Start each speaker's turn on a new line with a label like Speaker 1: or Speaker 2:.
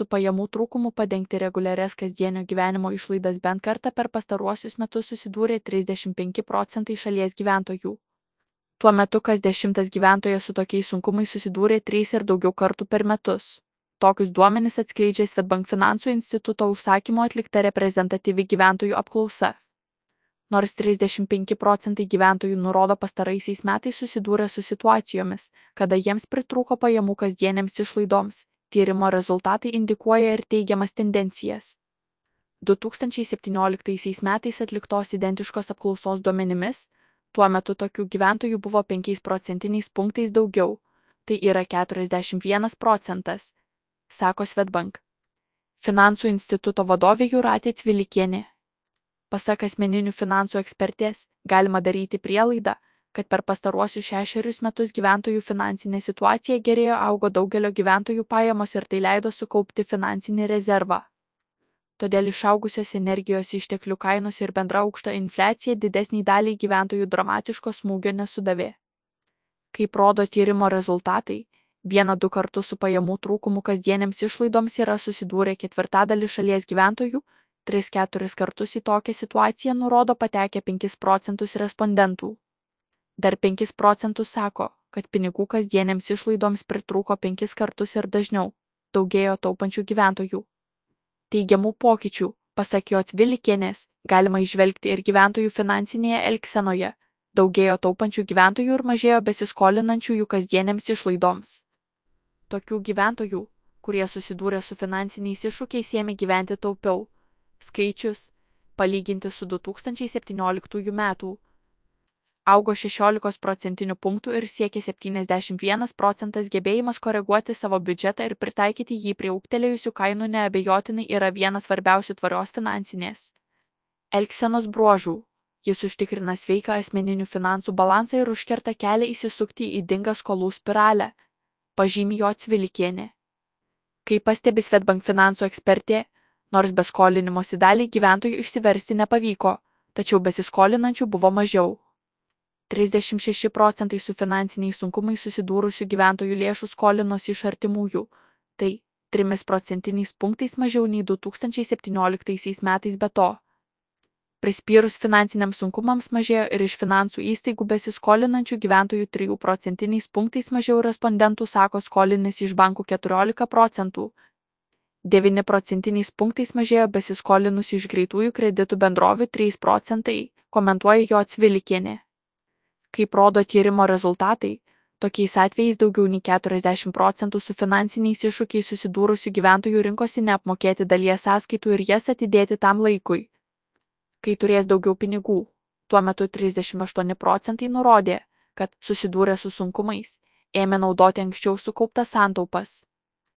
Speaker 1: su pajamų trūkumu padengti reguliarias kasdienio gyvenimo išlaidas bent kartą per pastaruosius metus susidūrė 35 procentai šalies gyventojų. Tuo metu kas dešimtas gyventojas su tokiais sunkumais susidūrė trys ir daugiau kartų per metus. Tokius duomenis atskleidžia Svetbank finansų instituto užsakymu atlikta reprezentatyvi gyventojų apklausa nors 35 procentai gyventojų nurodo pastaraisiais metais susidūrę su situacijomis, kada jiems pritrūko pajamų kasdienėms išlaidoms, tyrimo rezultatai indikuoja ir teigiamas tendencijas. 2017 metais atliktos identiškos apklausos duomenimis, tuo metu tokių gyventojų buvo 5 procentiniais punktais daugiau, tai yra 41 procentas, sako Svetbank. Finansų instituto vadovė Juratė Cvilikienė pasak asmeninių finansų ekspertės galima daryti prielaidą kad per pastaruosius šešerius metus gyventojų finansinė situacija gerėjo augo daugelio gyventojų pajamos ir tai leido sukaupti finansinį rezervą todėl išaugusios energijos išteklių kainos ir bendra aukšta infliacija didesnei daliai gyventojų dramatiško smūgio nesudavė. Kaip rodo tyrimo rezultatai, vieną du kartus su pajamų trūkumu kasdienėms išlaidoms yra susidūrę ketvirtadalis šalies gyventojų, tris keturis kartus į tokią situaciją nurodo patekę 5 procentus respondentų. Dar 5 procentus sako, kad pinigų kasdienėms išlaidoms pritrūko 5 kartus ir dažniau, daugėjo taupančių gyventojų. Teigiamų pokyčių, pasak jo Cvilikienės, galima išvelgti ir gyventojų finansinėje elgsenoje, daugėjo taupančių gyventojų ir mažėjo besiskolinančių jų kasdienėms išlaidoms. Tokių gyventojų, kurie susidūrė su finansiniais iššūkiais, ėmė gyventi taupiau, skaičius, palyginti su 2017 metų, augo 16 procentinių punktų ir siekė 71 procentas gebėjimas koreguoti savo biudžetą ir pritaikyti jį prie ūgtelėjusių kainų neabejotinai yra vienas svarbiausių tvarios finansinės. Elksenos bruožų. Jis užtikrina sveiką asmeninių finansų balansą ir užkerta kelią įsisukti į dingą skolų spiralę, pažymė jo Cvilikienė. Kaip pastebi Svetbank finansų ekspertė, nors be skolinimosi daliai gyventojų išsiversti nepavyko, tačiau besiskolinančių buvo mažiau. 36 procentai su finansiniais sunkumais susidūrusių gyventojų lėšų skolinosi iš artimųjų, tai 3 procentiniais punktais mažiau nei 2017 metais be to. Prispyrus finansiniams sunkumams mažėjo ir iš finansų įstaigų besiskolinančių gyventojų 3 procentiniais punktais mažiau respondentų sako skolinasi iš bankų 14 procentų, devyni procentiniais punktais mažėjo besiskolinusių iš greitųjų kreditų bendrovių 3 procentai, komentuoja jo Cvilikienė. Kaip rodo tyrimo rezultatai, tokiais atvejais daugiau nei 40 procentų su finansiniais iššūkiais susidūrusių gyventojų rinkosi neapmokėti dalies sąskaitų ir jas atidėti tam laikui. Kai turės daugiau pinigų, tuo metu 38 procentai nurodė, kad susidūrė su sunkumais, ėmė naudoti anksčiau sukauptas santaupas.